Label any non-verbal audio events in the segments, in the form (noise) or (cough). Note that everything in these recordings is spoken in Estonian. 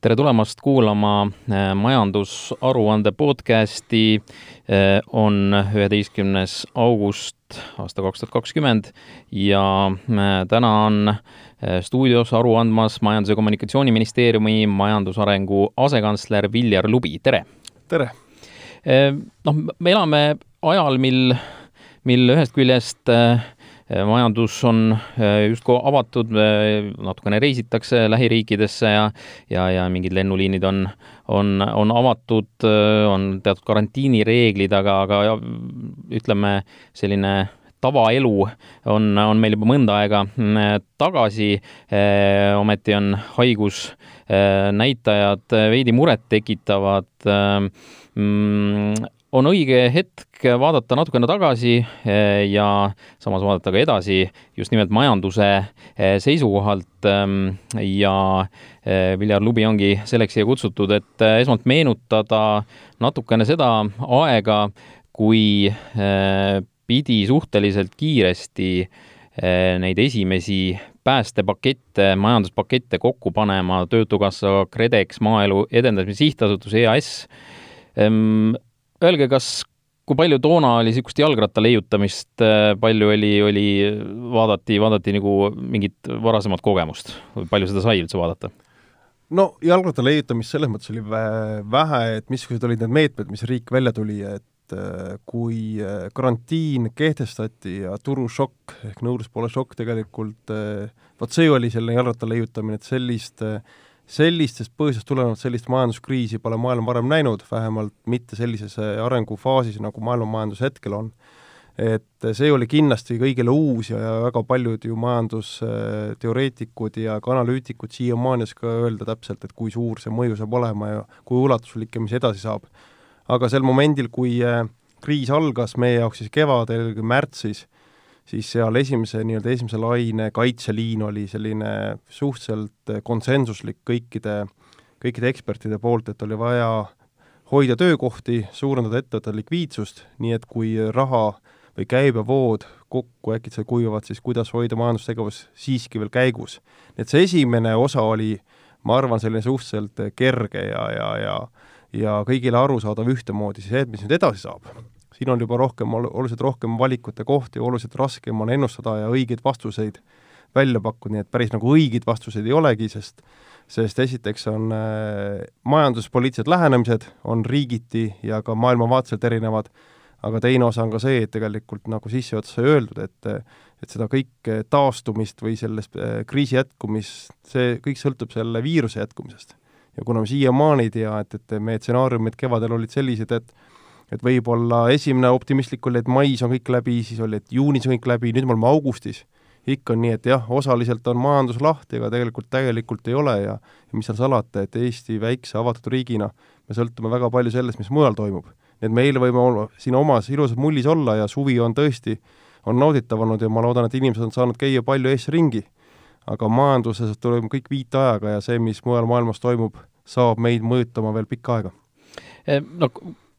tere tulemast kuulama äh, majandusaruande podcasti. Äh, on üheteistkümnes august aasta kaks tuhat kakskümmend ja äh, täna on stuudios aru andmas Majandus- ja Kommunikatsiooniministeeriumi majandusarengu asekantsler Viljar Lubi, tere! tere! noh, me elame ajal, mil, mil ühest küljest äh, Äh, majandus on äh, justkui avatud, äh, natukene reisitakse lähiriikidesse ja ja, ja mingid lennuliinid on, on, on avatud, on teatud karantiinireeglid, aga, aga ütleme, selline tavaelu on, on meil juba mõnda aega tagasi. ometi on haigusnäitajad veidi murettekitavad mm, on õige hetk vaadata natukene tagasi eh, ja samas vaadata ka edasi just nimelt majanduse eh, seisukohalt ehm, ja eh, Viljar Lubi ongi selleks siia kutsutud, et esmalt meenutada natukene seda aega, kui pidi suhteliselt kiiresti neid esimesi päästepakette, majanduspakette kokku panema Töötukassa, KredEx, Maaelu Edendamise Sihtasutus, EAS ehm, öelge, kas, kui palju toona oli niisugust jalgratta leiutamist, äh, palju oli, oli, vaadati, vaadati nagu mingit varasemat kogemust või palju seda sai üldse vaadata? no jalgratta leiutamist selles mõttes oli vähe, et missugused olid need meetmed, mis riik välja tuli, et äh, kui äh, karantiin kehtestati ja turušokk ehk nõudluspoole šokk tegelikult, vot see oli selline jalgratta leiutamine, et sellist äh, sellistest põhjustest tulenevalt sellist majanduskriisi pole maailm varem näinud, vähemalt mitte sellises äh, arengufaasis, nagu maailmamajandus hetkel on. et see oli kindlasti kõigile uus ja, väga paljud ju majandusteoreetikud ja ka analüütikud siiamaani ei oska öelda täpselt, et kui suur see mõju saab olema ja kui ulatuslik ja mis edasi saab. aga sel momendil, kui äh, kriis algas meie jaoks siis kevadel, märtsis, siis seal esimese, nii-öelda esimese laine kaitseliin oli selline suhteliselt konsensuslik kõikide, kõikide ekspertide poolt, et oli vaja hoida töökohti, suurendada ettevõtte likviidsust, nii et kui raha või käibevood kokku äkitselt kuivavad, siis kuidas hoida majandustegevus siiski veel käigus. et see esimene osa oli, ma arvan, selline suhteliselt kerge ja, ja, ja ja kõigile arusaadav ühtemoodi, see, mis nüüd edasi saab, siin on juba rohkem, oluliselt rohkem valikute kohti, oluliselt raskem on ennustada ja õigeid vastuseid välja pakkuda, nii et päris nagu õigeid vastuseid ei olegi, sest sest esiteks on äh, majanduspoliitilised lähenemised, on riigiti ja ka maailmavaateliselt erinevad, aga teine osa on ka see, et tegelikult nagu sissejuhatuses sai öeldud, et et seda kõike taastumist või sellest äh, kriisi jätkumist, see kõik sõltub selle viiruse jätkumisest. ja kuna me siiamaani ei tea, et, et meie stsenaariumid kevadel olid sellised, et et võib-olla esimene optimistlik oli, et mais on kõik läbi, siis oli, et juunis on kõik läbi, nüüd me oleme augustis. ikka on nii, et jah, osaliselt on majandus lahti, aga tegelikult täielikult ei ole ja ja mis seal salata, et Eesti väikse avatud riigina me sõltume väga palju sellest, mis mujal toimub. nii et meil võime olla siin omas ilusas mullis olla ja suvi on tõesti, on nauditav olnud ja ma loodan, et inimesed on saanud käia palju Eestis ringi. aga majanduses tuleb kõik viitajaga ja see, mis mujal maailmas toimub, saab meid mõjutama veel pikka aega. Eh, no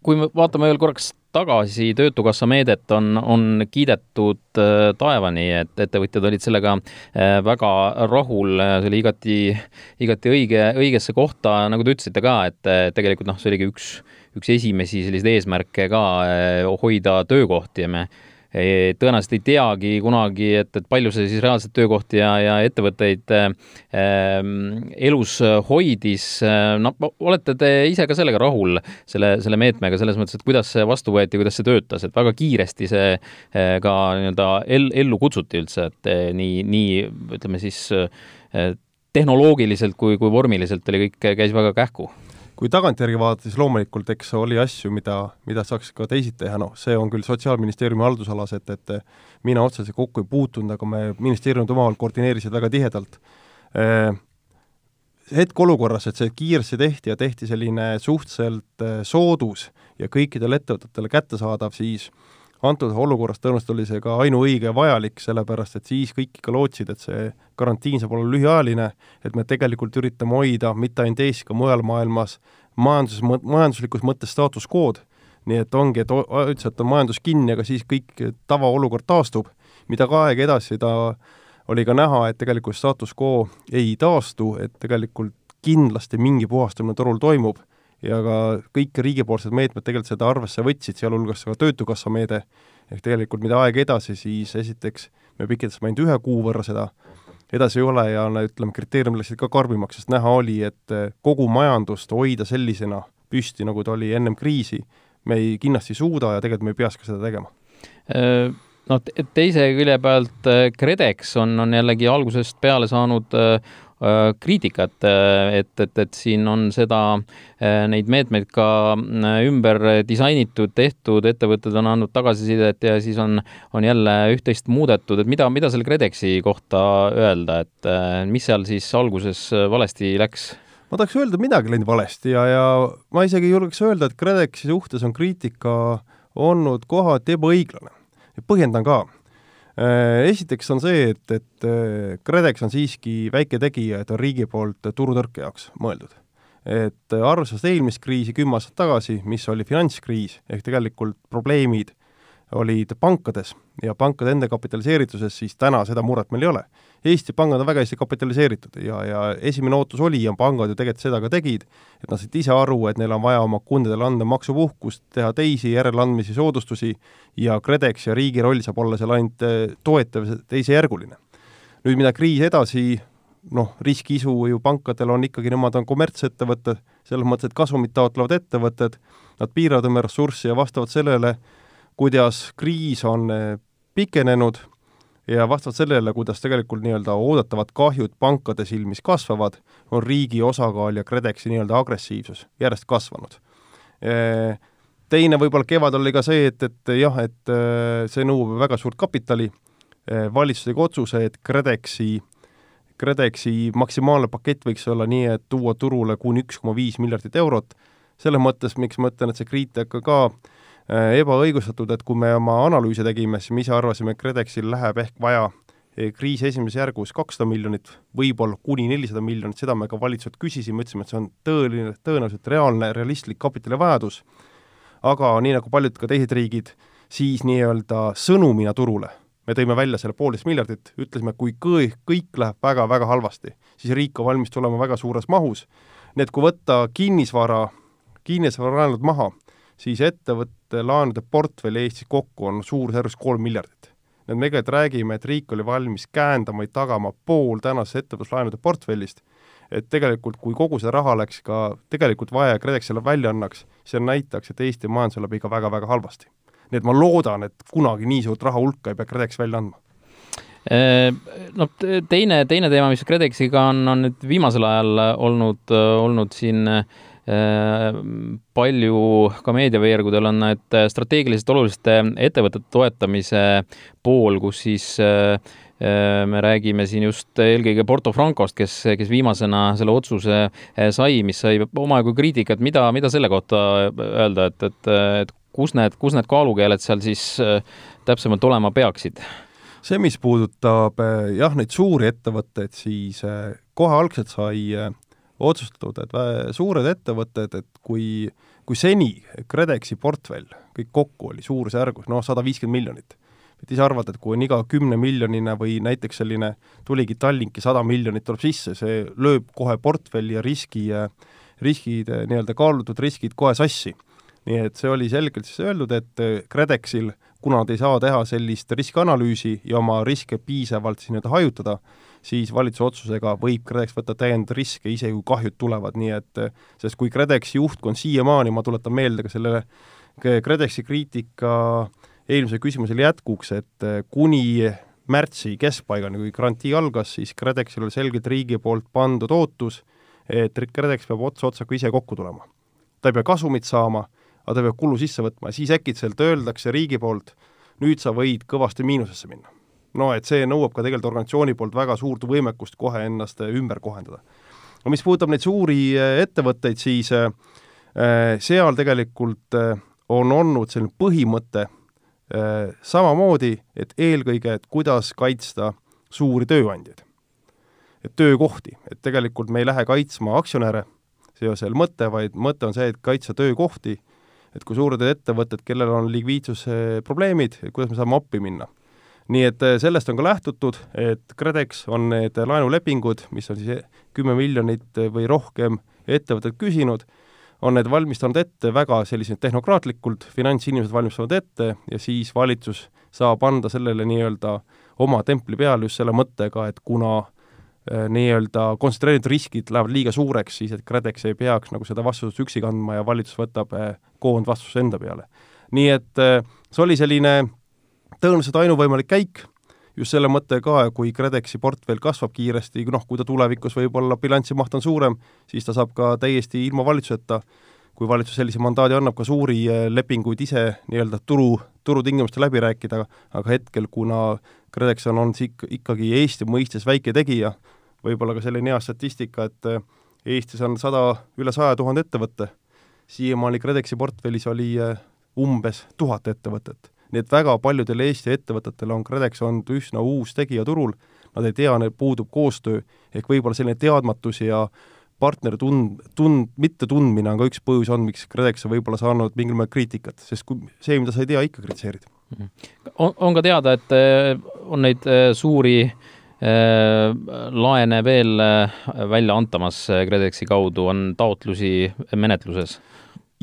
kui me vaatame veel korraks tagasi, Töötukassa meedet on, on kiidetud äh, taevani, et ettevõtjad olid sellega äh, väga rahul, see oli igati, igati õige, õigesse kohta, nagu te ütlesite ka, et tegelikult noh, see oligi üks, üks esimesi selliseid eesmärke ka äh, hoida töökohti. Ja me tõenäoliselt ei teagi kunagi, et, et palju see siis reaalselt töökohti ja, ja ettevõtteid äh, elus hoidis. no olete te ise ka sellega rahul, selle, selle meetmega, selles mõttes, et kuidas see vastu võeti, kuidas see töötas, et väga kiiresti see äh, ka nii-öelda el-, ellu kutsuti üldse, et äh, nii, nii ütleme siis äh, tehnoloogiliselt kui, kui vormiliselt oli kõik, käis väga kähku kui tagantjärgi vaadata, siis loomulikult eks oli asju, mida, mida saaks ka teisiti teha, noh, see on küll Sotsiaalministeeriumi haldusalas, et, et mina otseselt kokku ei puutunud, aga me ministeeriumid omavahel koordineerisid väga tihedalt. Hetkeolukorras, et see kiiresti tehti ja tehti selline suhteliselt soodus ja kõikidele ettevõtetele kättesaadav, siis antud olukorras tõenäoliselt oli see ka ainuõige ja vajalik, sellepärast et siis kõik ikka lootsid, et see karantiin saab olla lühiajaline, et me tegelikult üritame hoida mitte ainult Eestis, ka mujal maailmas majanduses, majanduslikus mõttes staatus quo'd, nii et ongi, et üldiselt on majandus kinni, aga siis kõik tavaolukord taastub, mida ka aeg edasi ta oli ka näha, et tegelikult staatus quo ei taastu, et tegelikult kindlasti mingi puhastamine turul toimub ja ka kõik riigipoolsed meetmed tegelikult seda arvesse võtsid, sealhulgas ka Töötukassa meede, ehk tegelikult mida aeg edasi, siis esiteks me pikendasime ainult ühe kuu võrra seda, edasi ei ole ja ütleme, kriteeriumid läksid ka karmimaks, sest näha oli, et kogu majandust hoida sellisena püsti, nagu ta oli ennem kriisi, me ei, kindlasti ei suuda ja tegelikult me ei peaks ka seda tegema. Noh, teise külje pealt KredEx on, on jällegi algusest peale saanud Äh, kriitikat, äh, et, et, et siin on seda, äh, neid meetmeid ka ümber disainitud, tehtud, ettevõtted on andnud tagasisidet ja siis on, on jälle üht-teist muudetud, et mida, mida selle KredExi kohta öelda, et mis seal siis alguses valesti läks? ma tahaks öelda, midagi läinud valesti ja, ja ma isegi julgeks öelda, et KredExi suhtes on kriitika olnud kohati ebaõiglane. põhjendan ka Äh, esiteks on see, et, et äh, KredEx on siiski väike tegija, et on riigi poolt turutõrke jaoks mõeldud. et arvestades eelmist kriisi kümme aastat tagasi, mis oli finantskriis, ehk tegelikult probleemid olid pankades ja pankade enda kapitaliseerituses, siis täna seda muret meil ei ole. Eesti pangad on väga hästi kapitaliseeritud ja, ja esimene ootus oli ja pangad ju tegelikult seda ka tegid, et nad said ise aru, et neil on vaja oma kundadele anda maksupuhkust, teha teisi järeleandmisi, soodustusi ja KredEx ja riigi roll saab olla seal ainult eh, toetav, teisejärguline. nüüd, mida kriis edasi noh, riskiisu ju pankadel on ikkagi, nemad on kommertsettevõtted, selles mõttes, et kasumit taotlevad ettevõtted, nad piiravad oma ressurssi ja vastavalt sellele kuidas kriis on eh, pikenenud ja vastavalt sellele, kuidas tegelikult nii-öelda oodatavad kahjud pankade silmis kasvavad, on riigi osakaal ja KredExi nii-öelda agressiivsus järjest kasvanud. Eh, teine võib-olla kevadel oli ka see, et, et jah, et see nõuab väga suurt kapitali, valitsus tegi otsuse, et KredExi KredExi maksimaalne pakett võiks olla nii, et tuua turule kuni üks koma viis miljardit eurot, selles mõttes, miks ma ütlen, et see kriitika ka Äh, ebaõigustatud, et kui me oma analüüse tegime, siis me ise arvasime, et KredExil läheb ehk vaja eh, kriisi esimeses järgus kakssada miljonit, võib-olla kuni nelisada miljonit, seda me ka valitsuselt küsisime, ütlesime, et see on tõeline, tõenäoliselt reaalne, realistlik kapitalivajadus, aga nii nagu paljud ka teised riigid, siis nii-öelda sõnumina turule me tõime välja selle poolteist miljardit, ütlesime, kui kõik, kõik läheb väga-väga halvasti, siis riik on valmis tulema väga suures mahus. nii et kui võtta kinnisvara, kinnisvaralaenud maha, siis ettevõtte laenude portfell Eestis kokku on suurusjärgus kolm miljardit. nii et me tegelikult räägime, et riik oli valmis käendama või tagama pool tänasest ettevõtluslaenude portfellist, et tegelikult kui kogu see raha läks ka tegelikult vaja ja KredExile välja annaks, see näitaks, et Eesti majandusel läheb ikka väga-väga halvasti. nii et ma loodan, et kunagi nii suurt raha hulka ei pea KredEx välja andma noh, teine, teine teema, mis KredExiga on, on nüüd viimasel ajal olnud, olnud siin Äh, palju ka meediaveergudel on need strateegiliselt oluliste ettevõtete toetamise pool, kus siis äh, äh, me räägime siin just eelkõige Porto Francost, kes, kes viimasena selle otsuse sai, mis sai omajagu kriitikat, mida, mida selle kohta öelda, et, et, et kus need, kus need kaalukeeled seal siis täpsemalt olema peaksid? see, mis puudutab jah, neid suuri ettevõtteid, siis kohe algselt sai otsustatud, et suured ettevõtted, et kui, kui seni KredExi portfell kõik kokku oli suurusjärgus noh, sada viiskümmend miljonit, et ise arvata, et kui on iga kümnemiljoniline või näiteks selline, tuligi Tallinki sada miljonit tuleb sisse, see lööb kohe portfelli ja riski, riskid, nii-öelda kaalutud riskid kohe sassi. nii et see oli selgelt siis öeldud, et KredExil, kuna nad ei saa teha sellist riskianalüüsi ja oma riske piisavalt siis nii-öelda hajutada, siis valitsuse otsusega võib KredEx võtta täiendavaid riske, isegi kui kahjud tulevad, nii et sest kui KredExi juhtkond siiamaani, ma tuletan meelde ka selle KredExi kriitika eelmise küsimusele jätkuks, et kuni märtsi keskpaigani, kui garantii algas, siis KredExil oli selgelt riigi poolt pandud ootus, et KredEx peab ots otsaga ise kokku tulema. ta ei pea kasumit saama, aga ta peab kulu sisse võtma ja siis äkitselt öeldakse riigi poolt, nüüd sa võid kõvasti miinusesse minna no et see nõuab ka tegelikult organisatsiooni poolt väga suurt võimekust kohe ennast äh, ümber kohendada. no mis puudutab neid suuri äh, ettevõtteid, siis äh, seal tegelikult on olnud selline põhimõte samamoodi, et eelkõige, et kuidas kaitsta suuri tööandjaid. et töökohti, et tegelikult me ei lähe kaitsma aktsionäre, see ei ole seal mõte, vaid mõte on see, et kaitsta töökohti, et kui suured ettevõtted, kellel on likviidsusprobleemid, kuidas me saame appi minna nii et äh, sellest on ka lähtutud, et KredEx on need laenulepingud, mis on siis kümme miljonit või rohkem ettevõtted küsinud, on need valmistanud ette väga selliselt tehnokraatlikult, finantsinimesed valmistavad ette ja siis valitsus saab anda sellele nii-öelda oma templi peale just selle mõttega, et kuna äh, nii-öelda kontsentreeritud riskid lähevad liiga suureks, siis et KredEx ei peaks nagu seda vastutust üksi kandma ja valitsus võtab äh, koondvastutuse enda peale. nii et äh, see oli selline tõenäoliselt ainuvõimalik käik, just selle mõttega, kui KredExi portfell kasvab kiiresti, noh, kui ta tulevikus võib-olla bilansi maht on suurem, siis ta saab ka täiesti ilma valitsuseta, kui valitsus sellise mandaadi annab, ka suuri lepinguid ise nii-öelda turu, turutingimustel läbi rääkida, aga hetkel, kuna KredEx on olnud ik-, ikkagi Eesti mõistes väike tegija, võib-olla ka selline hea statistika, et eh, Eestis on sada, üle saja tuhande ettevõtte, siiamaani KredExi portfellis oli eh, umbes tuhat ettevõtet. Nii et väga paljudel Eesti ettevõtetel on KredEx olnud üsna uus tegija turul, nad ei tea, neil puudub koostöö, ehk võib-olla selline teadmatus ja partneri tund-, tund-, mittetundmine on ka üks põhjus olnud, miks KredEx on võib-olla saanud mingil määral kriitikat, sest kui see, mida sa ei tea, ikka kritiseerid. Mhm. on, on ka teada, et äh, on neid äh, suuri äh, laene veel välja antamas KredExi kaudu, on taotlusi menetluses?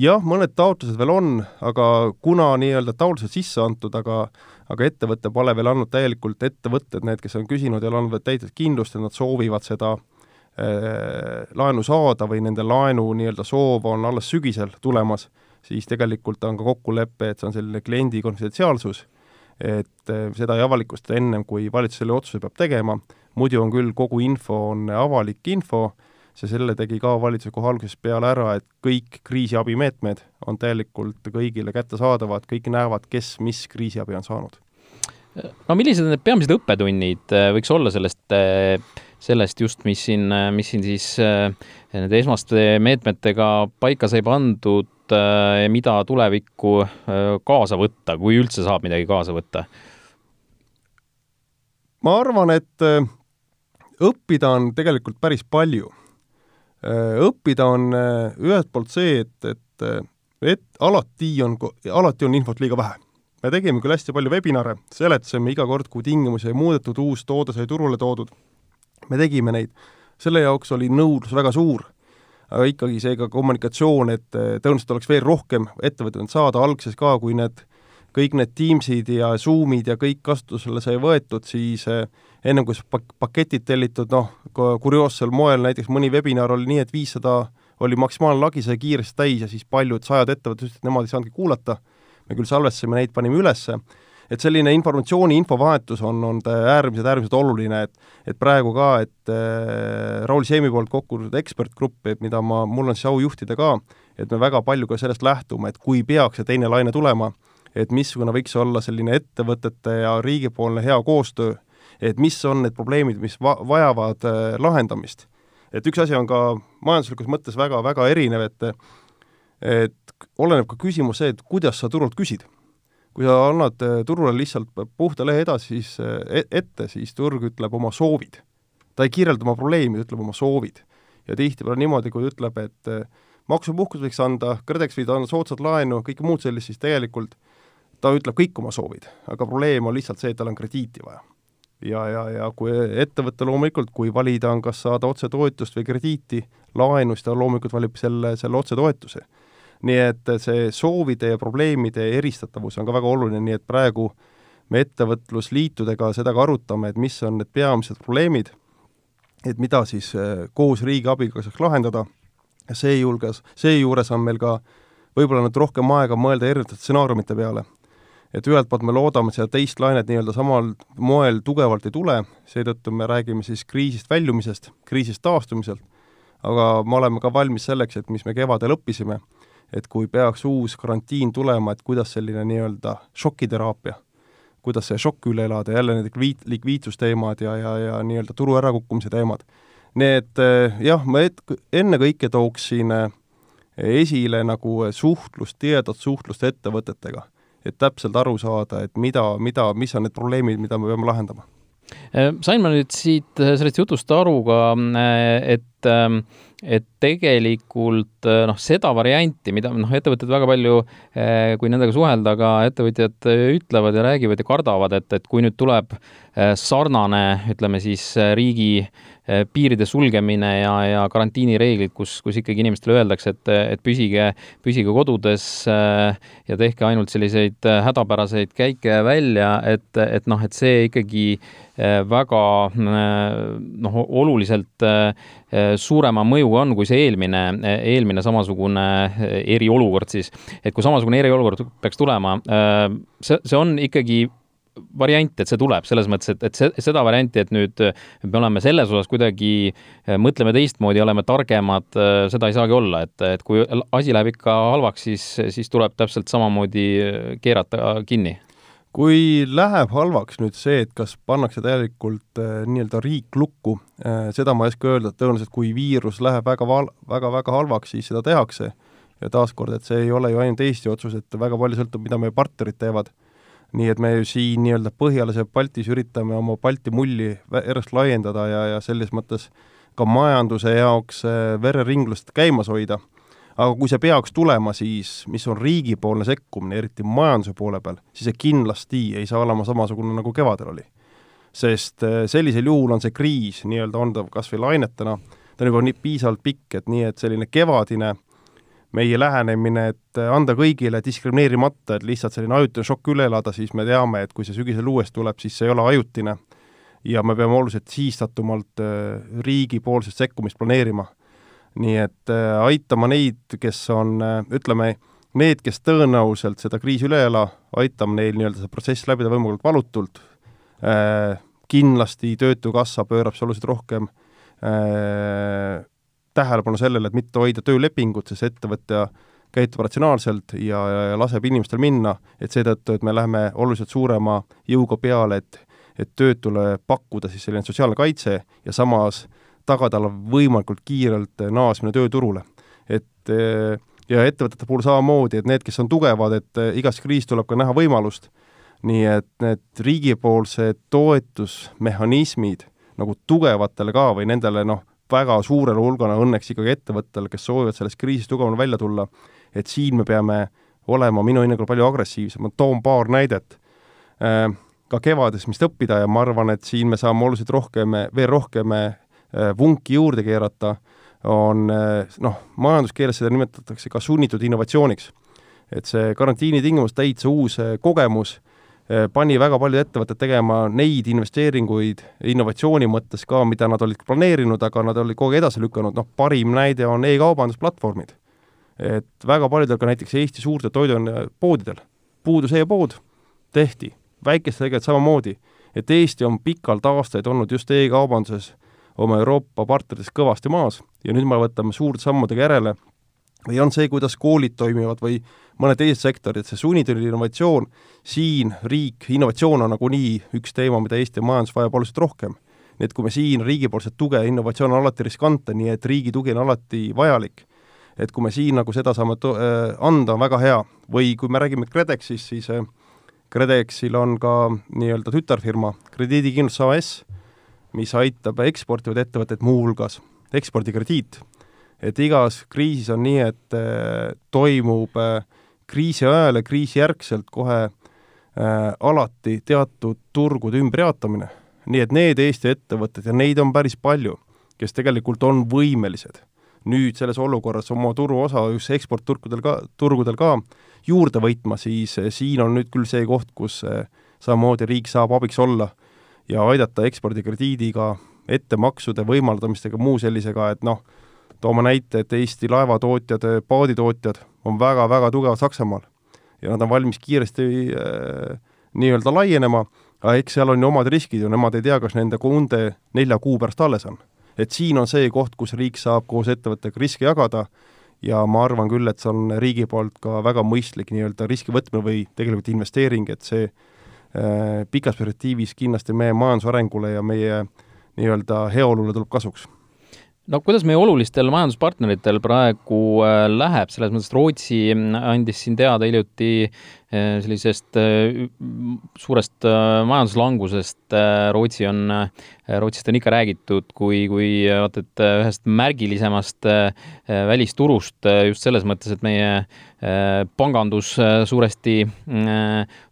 Jah, mõned taotlused veel on, aga kuna nii-öelda taotlused sisse antud, aga aga ettevõte pole veel andnud täielikult, ettevõtted, need, kes on küsinud, ole andnud täidet kindlust, et nad soovivad seda äh, laenu saada või nende laenu nii-öelda soov on alles sügisel tulemas siis tegelikult on ka kokkulepe, et see on selline kliendi konfidentsiaalsus, et eh, seda ei avalikustata ennem, kui valitsus selle otsuse peab tegema, muidu on küll, kogu info on avalik info, see selle tegi ka valitsus kohe algusest peale ära, et kõik kriisiabimeetmed on täielikult kõigile kättesaadavad, kõik näevad, kes mis kriisiabi on saanud. no millised need peamised õppetunnid eh, võiks olla sellest, eh, sellest just, mis siin, mis siin siis nende esmaste meetmetega paika sai pandud, Äh, ja mida tulevikku äh, kaasa võtta, kui üldse saab midagi kaasa võtta? ma arvan, et äh, õppida on tegelikult päris palju. Õppida on ühelt poolt see, et, et, et alati on, alati on infot liiga vähe. me tegime küll hästi palju webinare, seletasime iga kord, kui tingimusi ei muudetud, uus toode sai turule toodud, me tegime neid, selle jaoks oli nõudlus väga suur. Aga ikkagi seega kommunikatsioon, et tõenäoliselt oleks veel rohkem ettevõtteid saada. Alguses ka, kui need kõik need Teamsid ja Zoomid ja kõik kasutusele sai võetud, siis eh, ennem kui pak-, paketid tellitud, noh, kurioossel moel näiteks mõni webinar oli nii, et viissada oli maksimaalne lagi, sai kiiresti täis ja siis paljud sajad ettevõtted ütlesid, et nemad ei saanudki kuulata, me küll salvestasime neid, panime ülesse, et selline informatsiooni, infovahetus on, on äärmiselt, äärmiselt oluline, et et praegu ka, et äh, Raul Seemi poolt kokku kutsutud ekspertgrupp, mida ma, mul on siis au juhtida ka, et me väga palju ka sellest lähtume, et kui peaks see teine laine tulema, et missugune võiks olla selline ettevõtete ja riigipoolne hea koostöö, et mis on need probleemid, mis va-, vajavad äh, lahendamist. et üks asi on ka majanduslikus mõttes väga, väga erinev, et et oleneb ka küsimus see, et kuidas sa turult küsid kui sa annad äh, turule lihtsalt puhta lehe edasi, siis äh, ette, siis turg ütleb oma soovid. ta ei kirjelda oma probleemi, ta ütleb oma soovid. ja tihtipeale niimoodi, kui ütleb, et maksupuhkus võiks anda, KredEx võiks anda soodsat laenu, kõike muud sellist, siis tegelikult ta ütleb kõik oma soovid, aga probleem on lihtsalt see, et tal on krediiti vaja. Ja, ja, ja kui ettevõte loomulikult, kui valida on, kas saada otsetoetust või krediiti, laenu, siis ta loomulikult valib selle, selle otsetoetuse nii et see soovide ja probleemide eristatavus on ka väga oluline, nii et praegu me ettevõtlusliitudega seda ka arutame, et mis on need peamised probleemid, et mida siis äh, koos riigi abiga saaks lahendada seejulgas, seejuures on meil ka võib-olla nüüd rohkem aega mõelda erinevate stsenaariumite peale. Et ühelt poolt me loodame, et seda teist lainet nii-öelda samal moel tugevalt ei tule, seetõttu me räägime siis kriisist väljumisest, kriisist taastumiselt, aga me oleme ka valmis selleks, et mis me kevadel õppisime, et kui peaks uus karantiin tulema, et kuidas selline nii-öelda šokiteraapia, kuidas see šokk üle elada, jälle need likviid, likviidsusteemad ja, ja, ja nii-öelda turu ärakukkumise teemad. Need eh, jah, ma et-, ennekõike tooksin eh, esile nagu suhtlust, tihedat suhtlust ettevõtetega, et täpselt aru saada, et mida, mida, mis on need probleemid, mida me peame lahendama. Eh, sain ma nüüd siit sellest jutust aru ka, et et tegelikult noh, seda varianti, mida noh, ettevõtted väga palju, kui nendega suhelda, ka ettevõtjad ütlevad ja räägivad ja kardavad, et, et kui nüüd tuleb sarnane, ütleme siis riigi piiride sulgemine ja, ja karantiinireeglid, kus, kus ikkagi inimestele öeldakse, et, et püsige, püsige kodudes ja tehke ainult selliseid hädapäraseid käike välja, et, et noh, et see ikkagi väga noh, oluliselt suurema mõjuga on kui see eelmine, eelmine samasugune eriolukord siis. et kui samasugune eriolukord peaks tulema, see, see on ikkagi variant, et see tuleb, selles mõttes, et, et see, seda varianti, et nüüd me oleme selles osas kuidagi, mõtleme teistmoodi, oleme targemad, seda ei saagi olla, et, et kui asi läheb ikka halvaks, siis, siis tuleb täpselt samamoodi keerata kinni kui läheb halvaks nüüd see, et kas pannakse täielikult äh, nii-öelda riik lukku äh,, seda ma ei oska öelda, et tõenäoliselt kui viirus läheb väga val-, väga-väga halvaks, siis seda tehakse. ja taaskord, et see ei ole ju ainult Eesti otsus, et väga palju sõltub, mida meie partnerid teevad. Nii et me ju siin nii-öelda Põhjalas ja Baltis üritame oma Balti mulli järjest laiendada ja, ja selles mõttes ka majanduse jaoks äh, vereringlust käimas hoida aga kui see peaks tulema, siis mis on riigipoolne sekkumine, eriti majanduse poole peal, siis see kindlasti ei saa olema samasugune, nagu kevadel oli. sest äh, sellisel juhul on see kriis nii-öelda, on ta kas või lainetena, ta on juba nii piisavalt pikk, et nii, et selline kevadine meie lähenemine, et äh, anda kõigile diskrimineerimata, et lihtsalt selline ajutine šokk üle elada, siis me teame, et kui see sügisel uuesti tuleb, siis see ei ole ajutine. Ja me peame oluliselt sihistatumalt äh, riigipoolset sekkumist planeerima. Nii et äh, aitama neid, kes on, ütleme, need, kes tõenäoliselt seda kriisi üle ei ela, aitame neil nii-öelda see protsess läbida võimalikult valutult. Kindlasti Töötukassa pöörab see oluliselt rohkem tähelepanu sellele, et mitte hoida töölepingut, sest ettevõtja käitub ratsionaalselt ja, ja laseb inimestel minna, et seetõttu, et me läheme oluliselt suurema jõuga peale, et et töötule pakkuda siis selline sotsiaalne kaitse ja samas tagada võimalikult kiirelt naasmine tööturule. et eh, ja ettevõtete puhul samamoodi, et need, kes on tugevad, et eh, igas kriis tuleb ka näha võimalust, nii et need riigipoolsed toetusmehhanismid nagu tugevatele ka või nendele noh, väga suurele hulgale õnneks ikkagi ettevõttele, kes soovivad sellest kriisist tugevamana välja tulla, et siin me peame olema minu hinnangul palju agressiivsem, ma toon paar näidet äh, ka kevadest, mis õppida ja ma arvan, et siin me saame oluliselt rohkem, veel rohkem Äh, vunki juurde keerata, on äh, noh, majanduskeeles seda nimetatakse ka sunnitud innovatsiooniks. et see karantiini tingimus täitsa uus kogemus pani väga paljud ettevõtted tegema neid investeeringuid innovatsiooni mõttes ka, mida nad olid planeerinud, aga nad olid kogu aeg edasi lükanud, noh parim näide on e-kaubandusplatvormid. et väga paljudel ka näiteks Eesti suurtel toidupoodidel puudus e-pood, tehti, väikestel tegelikult samamoodi, et Eesti on pikalt aastaid olnud just e-kaubanduses oma Euroopa partneritest kõvasti maas ja nüüd me võtame suurte sammudega järele või on see, kuidas koolid toimivad või mõned teised sektorid, see sunnitud innovatsioon, siin riik, innovatsioon on nagunii üks teema, mida Eesti majandus vajab oluliselt rohkem. nii et kui me siin riigipoolset tuge, innovatsioon on alati riskantne, nii et riigi tugi on alati vajalik. et kui me siin nagu seda saame to-, äh, anda, on väga hea. või kui me räägime KredExist, siis äh, KredExil on ka nii-öelda tütarfirma Krediidikindlus AS, mis aitab eksportivaid ettevõtteid muuhulgas, ekspordikrediit. Et igas kriisis on nii, et äh, toimub äh, kriisi ajal ja kriisijärgselt kohe äh, alati teatud turgude ümberjaotamine. nii et need Eesti ettevõtted, ja neid on päris palju, kes tegelikult on võimelised nüüd selles olukorras oma turuosa just eksportturgudel ka, turgudel ka juurde võitma, siis siin on nüüd küll see koht, kus samamoodi riik saab abiks olla ja aidata ekspordikrediidiga, ettemaksude võimaldamistega, muu sellisega, et noh, toome näite, et Eesti laevatootjad, paaditootjad on väga-väga tugevad Saksamaal ja nad on valmis kiiresti äh, nii-öelda laienema, aga eks seal on ju omad riskid ju, nemad ei tea, kas nende kunde nelja kuu pärast alles on. et siin on see koht, kus riik saab koos ettevõttega riske jagada ja ma arvan küll, et see on riigi poolt ka väga mõistlik nii-öelda riski võtmine või tegelikult investeering, et see Äh, pikas perspektiivis kindlasti meie majanduse arengule ja meie nii-öelda heaolule tuleb kasuks no kuidas meie olulistel majanduspartneritel praegu äh, läheb, selles mõttes, Rootsi andis siin teada hiljuti sellisest suurest majanduslangusest Rootsi on, Rootsist on ikka räägitud kui, kui vaata, et ühest märgilisemast välisturust just selles mõttes, et meie pangandus suuresti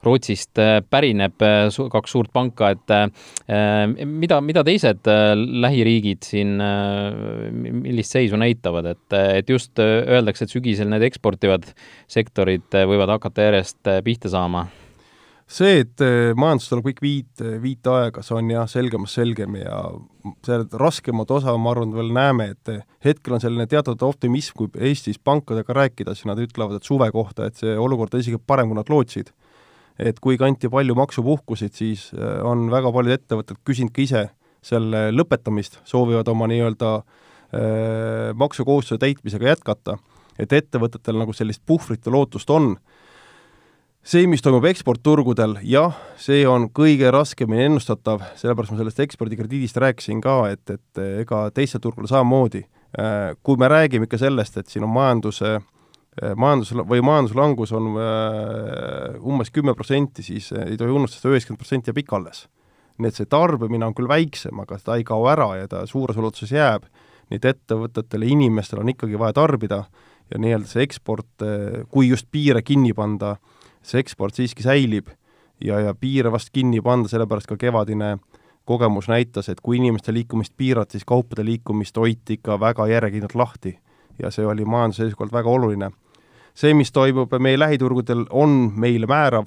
Rootsist pärineb, kaks suurt panka, et mida, mida teised lähiriigid siin, millist seisu näitavad, et, et just öeldakse, et sügisel need eksportivad sektorid võivad hakata järjest pihta saama? see, et majandus tuleb kõik viit, viitaega, see on jah, selgemas selgem ja see raskemat osa, ma arvan, veel näeme, et hetkel on selline teatud optimism, kui Eestis pankadega rääkida, siis nad ütlevad, et suve kohta, et see olukord on isegi parem, kui nad lootsid. et kui kanti palju maksupuhkusid, siis on väga paljud ettevõtted küsinud ka ise selle lõpetamist, soovivad oma nii-öelda äh, maksukohustuse täitmisega jätkata, et ettevõtetel nagu sellist puhvrit ja lootust on. See, mis toimub eksportturgudel, jah, see on kõige raskemini ennustatav, sellepärast ma sellest ekspordikrediidist rääkisin ka, et, et ega teistel turgudel samamoodi. Äh, kui me räägime ikka sellest, et siin on majanduse äh, majandus või majanduslangus on umbes kümme protsenti, siis ei tohi unustada, üheksakümmend protsenti jääb ikka alles nii et see tarbimine on küll väiksem, aga ta ei kao ära ja ta suures ulatuses jääb, nii et ettevõtetele, inimestel on ikkagi vaja tarbida ja nii-öelda see eksport, kui just piire kinni panda, see eksport siiski säilib ja, ja piire vast kinni panda, sellepärast ka kevadine kogemus näitas, et kui inimeste liikumist piirati, siis kaupade liikumist hoiti ikka väga järjekindlalt lahti. ja see oli majanduse seisukohalt väga oluline. see, mis toimub meie lähiturgudel, on meile määrav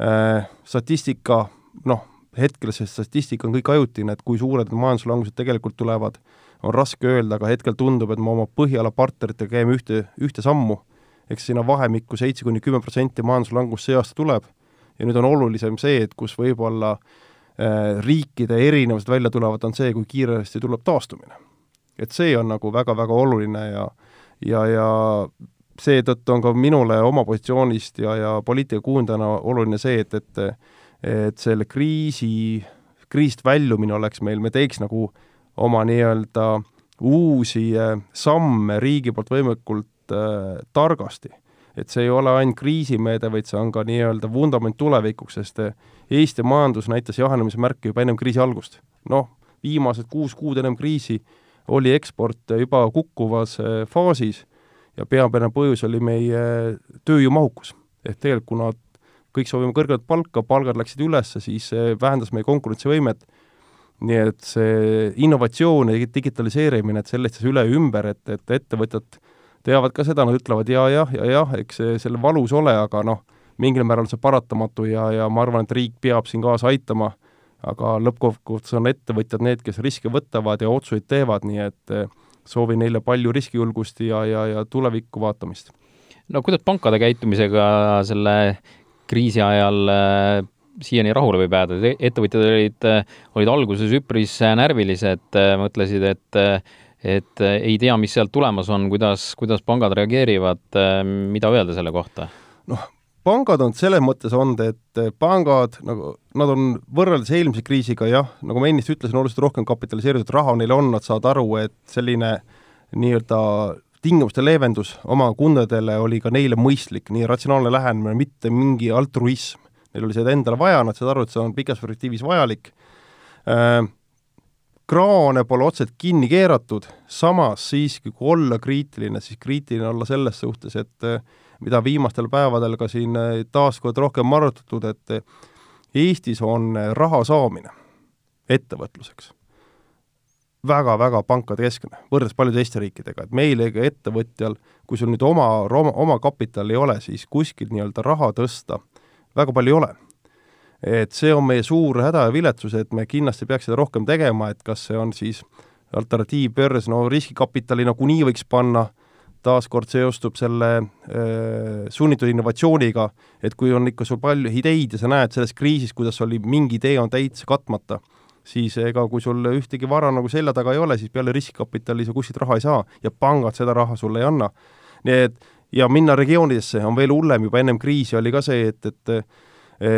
äh,, statistika noh, hetkel see statistika on kõik ajutine, et kui suured majanduslangused tegelikult tulevad, on raske öelda, aga hetkel tundub, et me oma Põhjala partneritega käime ühte, ühte sammu, eks sinna vahemikku seitse kuni kümme protsenti majanduslangus see aasta tuleb ja nüüd on olulisem see, et kus võib-olla äh, riikide erinevused välja tulevad, on see, kui kiiresti tuleb taastumine. et see on nagu väga-väga oluline ja ja, ja seetõttu on ka minule oma positsioonist ja, ja poliitika kujundajana oluline see, et, et et selle kriisi, kriisist väljumine oleks meil, me teeks nagu oma nii-öelda uusi äh, samme riigi poolt võimalikult äh, targasti. et see ei ole ainult kriisimeede, vaid see on ka nii-öelda vundament tulevikuks, sest äh, Eesti majandus näitas jahenemise märke juba ennem kriisi algust. noh, viimased kuus kuud ennem kriisi oli eksport juba kukkuvas äh, faasis ja peamine põhjus oli meie tööjõumahukus. ehk tegelikult kuna kõik soovime kõrgemat palka, palgad läksid üles, siis see vähendas meie konkurentsivõimet, nii et see innovatsioon ja digitaliseerimine, et sellest siis üle ja ümber, et, et ettevõtjad teavad ka seda, nad ütlevad ja, jah, ja jah, eks see selle valus ole, aga noh, mingil määral see paratamatu ja, ja ma arvan, et riik peab siin kaasa aitama, aga lõppkokkuvõttes on ettevõtjad need, kes riske võtavad ja otsuseid teevad, nii et eh, soovin neile palju riskijulgust ja, ja, ja tulevikku vaatamist. no kuidas pankade käitumisega selle kriisi ajal äh, siiani rahule võib jääda, ettevõtjad olid, äh, olid alguses üpris närvilised, mõtlesid, et et ei tea, mis sealt tulemas on, kuidas, kuidas pangad reageerivad, mida öelda selle kohta? noh, pangad on selles mõttes olnud, et pangad nagu, nad on võrreldes eelmise kriisiga jah, nagu ma ennist ütlesin, oluliselt rohkem kapitaliseeritud raha neil on, nad saavad aru, et selline nii-öelda tingimuste leevendus oma kundadele oli ka neile mõistlik, nii ratsionaalne lähenemine, mitte mingi altruism. Neil oli seda endale vaja, nad said aru, et see on pikas perspektiivis vajalik äh,, kraane pole otseselt kinni keeratud, samas siiski, kui olla kriitiline, siis kriitiline olla selles suhtes, et äh, mida viimastel päevadel ka siin äh, taaskord rohkem arutatud, et Eestis on raha saamine ettevõtluseks väga-väga pankadekeskne, võrreldes paljude teiste riikidega, et meil ega ettevõtjal, kui sul nüüd oma, oma, oma kapitali ei ole, siis kuskilt nii-öelda raha tõsta väga palju ei ole. Et see on meie suur häda ja viletsus, et me kindlasti peaks seda rohkem tegema, et kas see on siis alternatiivbörs, no riskikapitali nagunii võiks panna, taaskord seostub selle äh, sunnitud innovatsiooniga, et kui on ikka sul palju ideid ja sa näed selles kriisis, kuidas oli mingi idee on täitsa katmata siis ega kui sul ühtegi vara nagu selja taga ei ole, siis peale riskikapitali sa kuskilt raha ei saa ja pangad seda raha sulle ei anna. nii et ja minna regioonidesse on veel hullem, juba ennem kriisi oli ka see, et, et e,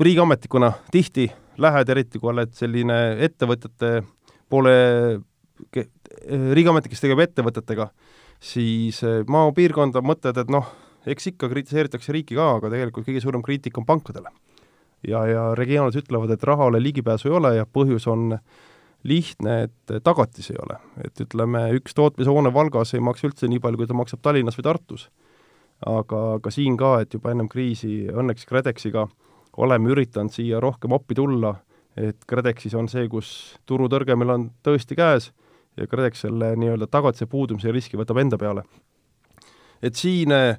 riigiametnikuna tihti lähed, eriti kui oled selline ettevõtjate poole riigiametnik, kes tegeleb ettevõtetega, siis maapiirkonda mõtled, et noh, eks ikka kritiseeritakse riiki ka, aga tegelikult kõige suurem kriitika on pankadele. ja, ja regionaalid ütlevad, et rahale ligipääsu ei ole ja põhjus on lihtne, et tagatisi ei ole. et ütleme, üks tootmishoone Valgas ei maksa üldse nii palju, kui ta maksab Tallinnas või Tartus. aga, aga siin ka, et juba ennem kriisi õnneks KredExiga oleme üritanud siia rohkem appi tulla, et KredExis on see, kus turutõrge meil on tõesti käes ja KredEx selle nii-öelda tagatise puudumise riski võtab enda peale. et siin eh,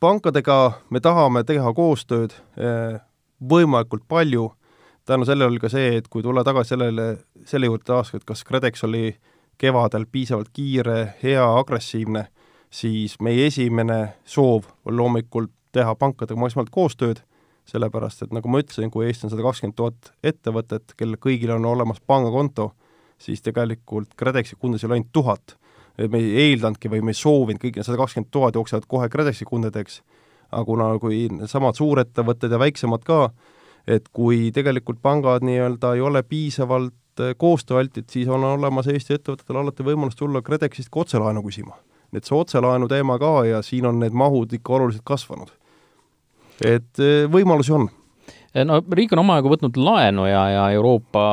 pankadega me tahame teha koostööd eh, võimalikult palju, tänu sellele oli ka see, et kui tulla tagasi sellele, selle juurde taas, et kas KredEx oli kevadel piisavalt kiire, hea, agressiivne, siis meie esimene soov on loomulikult teha pankadega maksimaalselt koostööd, sellepärast et nagu ma ütlesin, kui Eestis on sada kakskümmend tuhat ettevõtet, kellel kõigil on olemas pangakonto, siis tegelikult KredExi kundasid oli ainult tuhat. et me ei eeldanudki või me ei soovinud, kõik need sada kakskümmend tuhat jooksevad kohe KredExi kundadeks, aga kuna, kui needsamad suurettevõtted ja väiksemad ka, et kui tegelikult pangad nii-öelda ei ole piisavalt eh, koostööaltid, siis on olemas Eesti ettevõtetel alati võimalus tulla KredExist ka otselaenu küsima. et see otselaenu teema ka ja siin on need mahud ikka oluliselt kasvanud. Et eh, võimalusi on no riik on omajagu võtnud laenu ja, ja Euroopa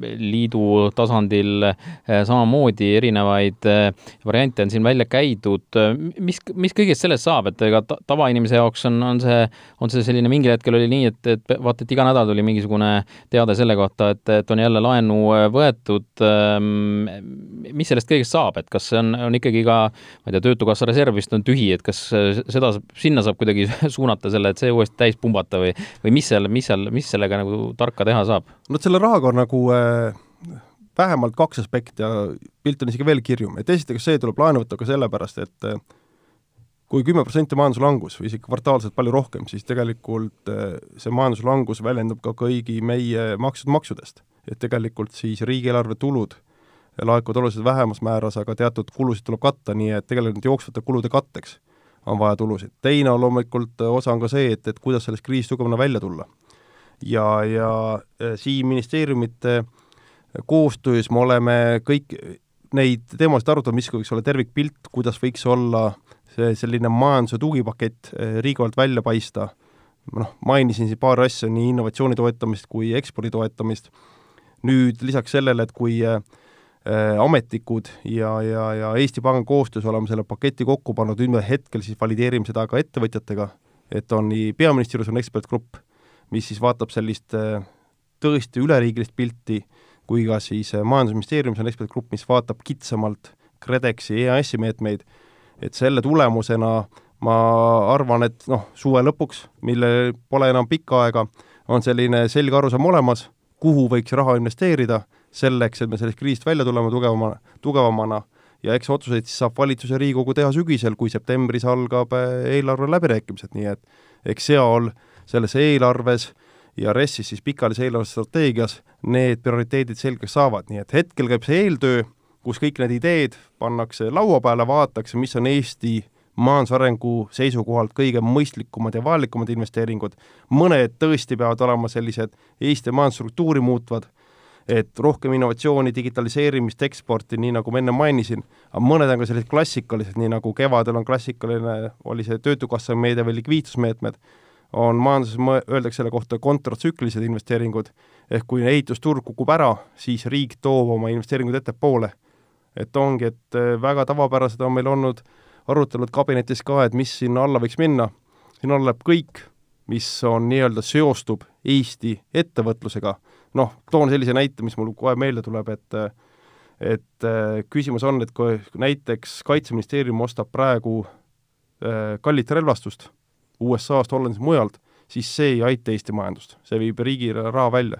Liidu tasandil eh, samamoodi erinevaid eh, variante on siin välja käidud. mis, mis kõigest sellest saab, et ega tavainimese jaoks on, on see, on see selline mingil hetkel oli nii, et, et vaata, et iga nädal tuli mingisugune teade selle kohta, et, et on jälle laenu eh, võetud. Ehm, mis sellest kõigest saab, et kas see on, on ikkagi ka, ma ei tea, Töötukassa reserv vist on tühi, et kas seda, sinna saab kuidagi (laughs) suunata selle, et see uuesti täis pumbata või, või mis see seal, mis seal, mis sellega nagu tarka teha saab? no selle rahaga on nagu äh, vähemalt kaks aspekti ja pilt on isegi veel kirjum, et esiteks see tuleb laenu võtta ka sellepärast, et äh, kui kümme protsenti majanduslangus või isegi kvartaalselt palju rohkem, siis tegelikult äh, see majanduslangus väljendub ka kõigi meie makstud maksudest. et tegelikult siis riigieelarve tulud laekuvad oluliselt vähemas määras, aga teatud kulusid tuleb katta, nii et tegelikult jooksvate kulude katteks on vaja tulusid. teine on loomulikult, äh, osa on ka see, et, et kuidas sellest kriisist tugevana välja tulla. ja, ja äh, siin ministeeriumite koostöös me oleme kõik neid teemasid arutanud, mis võiks olla tervikpilt, kuidas võiks olla see selline majanduse tugipakett äh, riigi poolt välja paista, noh, mainisin siin paari asja, nii innovatsiooni toetamist kui ekspordi toetamist, nüüd lisaks sellele, et kui äh, Äh, ametnikud ja, ja, ja Eesti Panga koostöös oleme selle paketi kokku pannud, nüüd me hetkel siis valideerime seda ka ettevõtjatega, et on nii peaministri juures on ekspertgrupp, mis siis vaatab sellist äh, tõesti üleriigilist pilti, kui ka siis äh, Majandusministeeriumis on ekspertgrupp, mis vaatab kitsamalt KredExi, EAS-i meetmeid, et selle tulemusena ma arvan, et noh, suve lõpuks, millel pole enam pikka aega, on selline selge arusaam olemas, kuhu võiks raha investeerida selleks, et me sellest kriisist välja tuleme tugevama, tugevamana. Ja eks otsuseid siis saab valitsus ja Riigikogu teha sügisel, kui septembris algab äh, eelarve läbirääkimised, nii et eks seal selles eelarves ja RES-is siis pikaajalise eelarvestrateegias need prioriteedid selgeks saavad, nii et hetkel käib see eeltöö, kus kõik need ideed pannakse laua peale, vaadatakse, mis on Eesti majandusarengu seisukohalt kõige mõistlikumad ja vajalikumad investeeringud, mõned tõesti peavad olema sellised Eesti majandusstruktuuri muutvad et rohkem innovatsiooni, digitaliseerimist, eksporti, nii nagu ma enne mainisin, aga mõned on ka sellised klassikalised, nii nagu kevadel on klassikaline, oli see Töötukassa meede või likviidsusmeetmed, on majanduses, öeldakse selle kohta kontratsüklilised investeeringud, ehk kui ehitusturg kukub ära, siis riik toob oma investeeringud ettepoole. et ongi, et äh, väga tavapärased on meil olnud arutelud kabinetis ka, et mis sinna alla võiks minna, sinna alla läheb kõik, mis on nii-öelda seostub Eesti ettevõtlusega noh, toon sellise näite, mis mul kohe meelde tuleb, et et äh, küsimus on, et kui näiteks Kaitseministeerium ostab praegu äh, kallit relvastust USA-st, Hollandist, mujalt, siis see ei aita Eesti majandust, see viib riigi raha välja.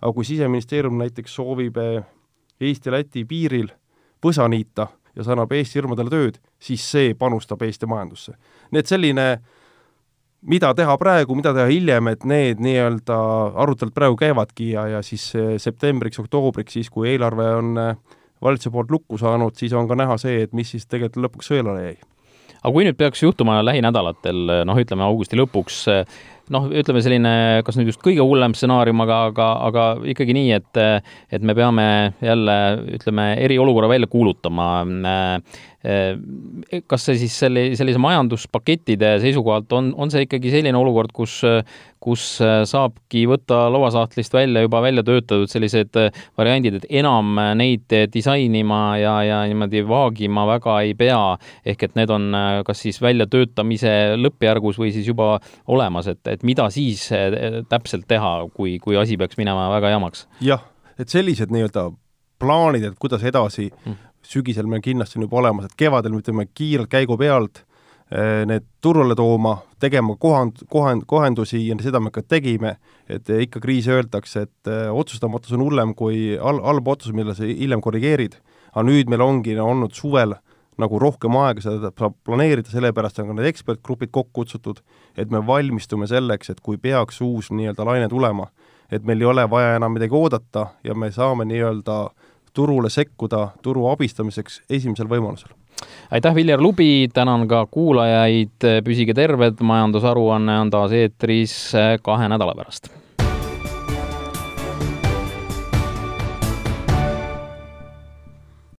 aga kui Siseministeerium näiteks soovib äh, Eesti-Läti piiril võsa niita ja see annab Eesti firmadele tööd, siis see panustab Eesti majandusse. nii et selline äh, mida teha praegu, mida teha hiljem, et need nii-öelda arutelud praegu käivadki ja, ja siis septembriks, oktoobriks, siis kui eelarve on äh, valitsuse poolt lukku saanud, siis on ka näha see, et mis siis tegelikult lõpuks sõelale jäi. aga kui nüüd peaks juhtuma lähinädalatel, noh, ütleme augusti lõpuks, noh, ütleme selline, kas nüüd just kõige hullem stsenaarium, aga, aga, aga ikkagi nii, et, et me peame jälle, ütleme, eriolukorra välja kuulutama. Kas see siis selle, sellise majanduspakettide seisukohalt on, on see ikkagi selline olukord, kus kus äh, saabki võtta lauasahtlist välja juba välja töötatud sellised äh, variandid, et enam äh, neid disainima ja, ja niimoodi vaagima väga ei pea, ehk et need on kas siis väljatöötamise lõppjärgus või siis juba olemas, et, et mida siis täpselt teha, kui, kui asi peaks minema väga jamaks? jah, et sellised nii-öelda plaanid, et kuidas edasi mm., sügisel meil kindlasti on juba olemas, et kevadel me ütleme kiirelt käigu pealt Äh, need turule tooma, tegema kohand-, kohand-, kohendusi ja seda me ka tegime, et ikka kriis öeldakse, et äh, otsustamatus on hullem kui hal-, halb otsus, mille sa hiljem korrigeerid. aga nüüd meil ongi olnud suvel nagu rohkem aega seda saab planeerida, sellepärast on ka need ekspertgrupid kokku kutsutud, et me valmistume selleks, et kui peaks uus nii-öelda laine tulema, et meil ei ole vaja enam midagi oodata ja me saame nii-öelda turule sekkuda turu abistamiseks esimesel võimalusel. Aitäh, Viljar Lubi, tänan ka kuulajaid, püsige terved, majandusaruanne on taas eetris kahe nädala pärast